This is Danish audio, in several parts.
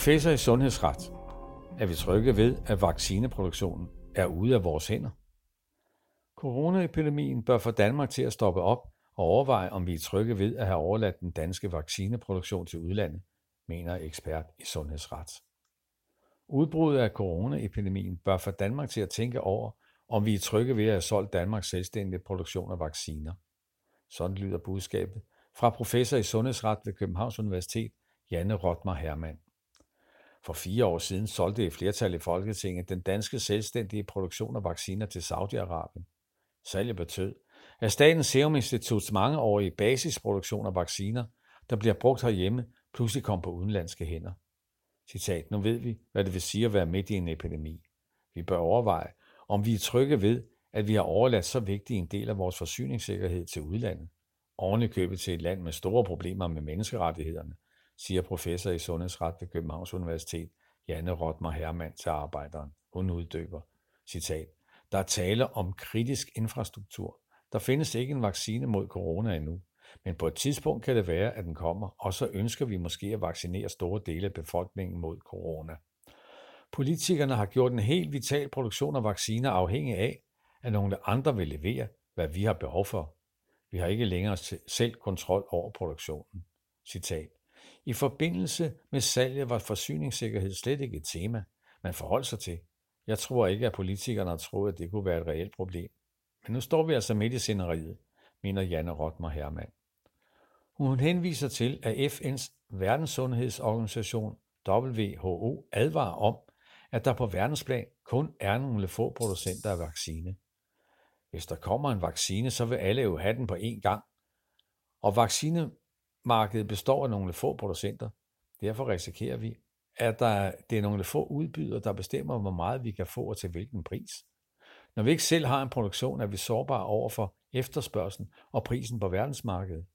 Professor i sundhedsret. Er vi trygge ved, at vaccineproduktionen er ude af vores hænder? Coronaepidemien bør få Danmark til at stoppe op og overveje, om vi er trygge ved at have overladt den danske vaccineproduktion til udlandet, mener ekspert i sundhedsret. Udbruddet af coronaepidemien bør få Danmark til at tænke over, om vi er trygge ved at have solgt Danmarks selvstændige produktion af vacciner. Sådan lyder budskabet fra professor i sundhedsret ved Københavns Universitet, Janne Rotmar Hermann. For fire år siden solgte et flertal i Folketinget den danske selvstændige produktion af vacciner til Saudi-Arabien. Salget betød, at Statens Serum Instituts mangeårige basisproduktion af vacciner, der bliver brugt herhjemme, pludselig kom på udenlandske hænder. Citat, nu ved vi, hvad det vil sige at være midt i en epidemi. Vi bør overveje, om vi er trygge ved, at vi har overladt så vigtig en del af vores forsyningssikkerhed til udlandet. Ovenikøbet til et land med store problemer med menneskerettighederne, siger professor i sundhedsret ved Københavns Universitet, Janne Rotmar Hermann til arbejderen. Hun uddøber. Citat. Der er tale om kritisk infrastruktur. Der findes ikke en vaccine mod corona endnu. Men på et tidspunkt kan det være, at den kommer, og så ønsker vi måske at vaccinere store dele af befolkningen mod corona. Politikerne har gjort en helt vital produktion af vacciner afhængig af, at nogle andre vil levere, hvad vi har behov for. Vi har ikke længere selv kontrol over produktionen. Citat. I forbindelse med salget var forsyningssikkerhed slet ikke et tema, man forholdt sig til. Jeg tror ikke, at politikerne har troet, at det kunne være et reelt problem. Men nu står vi altså midt i sceneriet, mener Janne Rotmer Hermann. Hun henviser til, at FN's verdenssundhedsorganisation WHO advarer om, at der på verdensplan kun er nogle få producenter af vaccine. Hvis der kommer en vaccine, så vil alle jo have den på én gang. Og markedet består af nogle få producenter. Derfor risikerer vi, at der, det er nogle få udbydere, der bestemmer, hvor meget vi kan få og til hvilken pris. Når vi ikke selv har en produktion, er vi sårbare over for efterspørgselen og prisen på verdensmarkedet.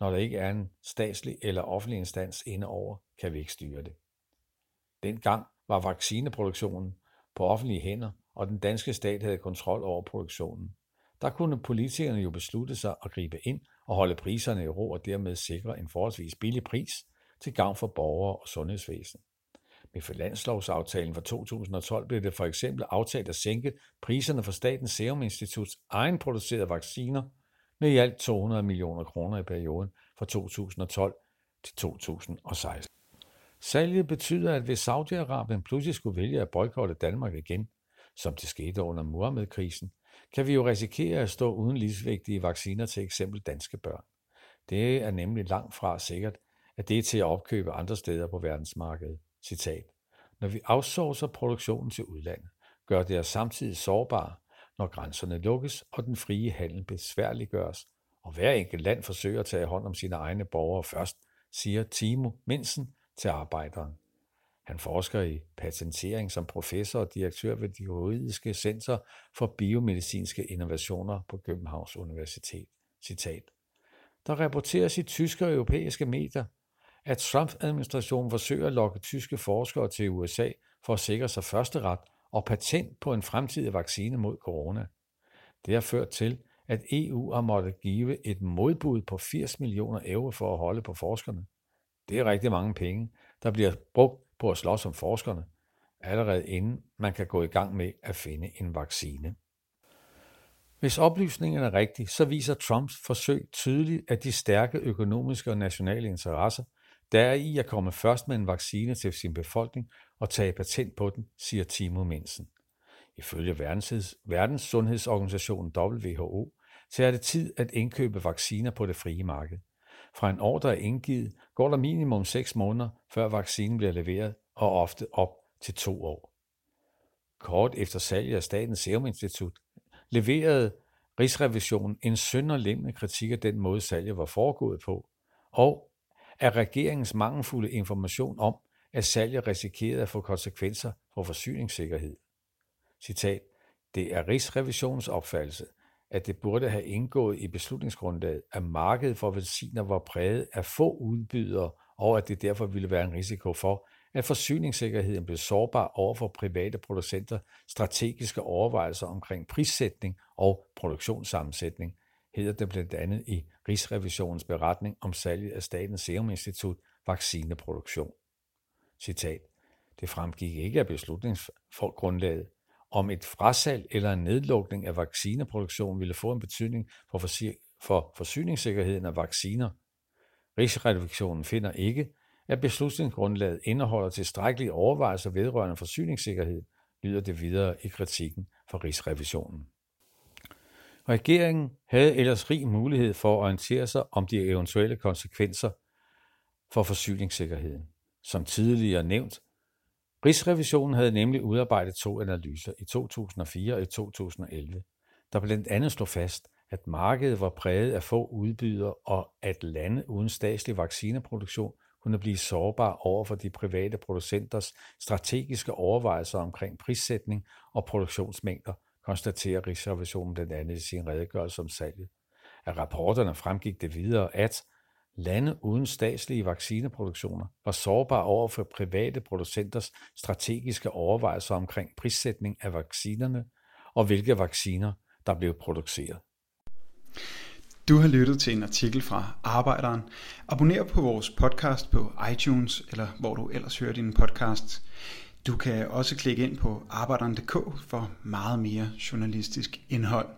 Når der ikke er en statslig eller offentlig instans inde over, kan vi ikke styre det. Dengang var vaccineproduktionen på offentlige hænder, og den danske stat havde kontrol over produktionen. Der kunne politikerne jo beslutte sig at gribe ind og holde priserne i ro og dermed sikre en forholdsvis billig pris til gavn for borgere og sundhedsvæsen. Med finanslovsaftalen for 2012 blev det for eksempel aftalt at sænke priserne for Statens Serum Instituts egenproducerede vacciner med i alt 200 millioner kroner i perioden fra 2012 til 2016. Salget betyder, at hvis Saudi-Arabien pludselig skulle vælge at boykotte Danmark igen, som det skete under Muhammed-krisen, kan vi jo risikere at stå uden livsvigtige vacciner til eksempel danske børn. Det er nemlig langt fra sikkert, at det er til at opkøbe andre steder på verdensmarkedet. Citat. Når vi outsourcer produktionen til udlandet, gør det os samtidig sårbare, når grænserne lukkes og den frie handel besværliggøres, og hver enkelt land forsøger at tage hånd om sine egne borgere først, siger Timo Minsen til arbejderen. Han forsker i patentering som professor og direktør ved det juridiske center for biomedicinske innovationer på Københavns Universitet. Citat. Der rapporteres i tyske og europæiske medier, at Trump-administrationen forsøger at lokke tyske forskere til USA for at sikre sig første ret og patent på en fremtidig vaccine mod corona. Det har ført til, at EU har måttet give et modbud på 80 millioner euro for at holde på forskerne. Det er rigtig mange penge, der bliver brugt på at slås om forskerne, allerede inden man kan gå i gang med at finde en vaccine. Hvis oplysningen er rigtig, så viser Trumps forsøg tydeligt, at de stærke økonomiske og nationale interesser, der er i at komme først med en vaccine til sin befolkning og tage patent på den, siger Timo Mensen. Ifølge Verdens Sundhedsorganisationen WHO tager det tid at indkøbe vacciner på det frie marked. Fra en ordre er indgivet, går der minimum 6 måneder, før vaccinen bliver leveret, og ofte op til to år. Kort efter salget af Statens Serum Institut leverede Rigsrevisionen en sønderlemmende kritik af den måde, salget var foregået på, og af regeringens mangelfulde information om, at salget risikerede at få konsekvenser for forsyningssikkerhed. Citat, det er Rigsrevisionens opfattelse, at det burde have indgået i beslutningsgrundlaget, at markedet for vacciner var præget af få udbydere, og at det derfor ville være en risiko for, at forsyningssikkerheden blev sårbar over for private producenter strategiske overvejelser omkring prissætning og produktionssammensætning, hedder det blandt andet i Rigsrevisionens beretning om salget af Statens Serum Institut vaccineproduktion. Citat. Det fremgik ikke af beslutningsgrundlaget, om et frasalg eller en nedlukning af vaccineproduktion ville få en betydning for, for forsyningssikkerheden af vacciner. Rigsrevisionen finder ikke, at beslutningsgrundlaget indeholder tilstrækkelige overvejelser vedrørende forsyningssikkerhed, lyder det videre i kritikken fra Rigsrevisionen. Regeringen havde ellers rig mulighed for at orientere sig om de eventuelle konsekvenser for forsyningssikkerheden. Som tidligere nævnt, Rigsrevisionen havde nemlig udarbejdet to analyser i 2004 og i 2011, der blandt andet slog fast, at markedet var præget af få udbydere og at lande uden statslig vaccineproduktion kunne blive sårbare over for de private producenters strategiske overvejelser omkring prissætning og produktionsmængder, konstaterer Rigsrevisionen blandt andet i sin redegørelse om salget. Af rapporterne fremgik det videre, at lande uden statslige vaccineproduktioner var sårbare over for private producenters strategiske overvejelser omkring prissætning af vaccinerne og hvilke vacciner, der blev produceret. Du har lyttet til en artikel fra Arbejderen. Abonner på vores podcast på iTunes, eller hvor du ellers hører din podcast. Du kan også klikke ind på arbejderen.dk for meget mere journalistisk indhold.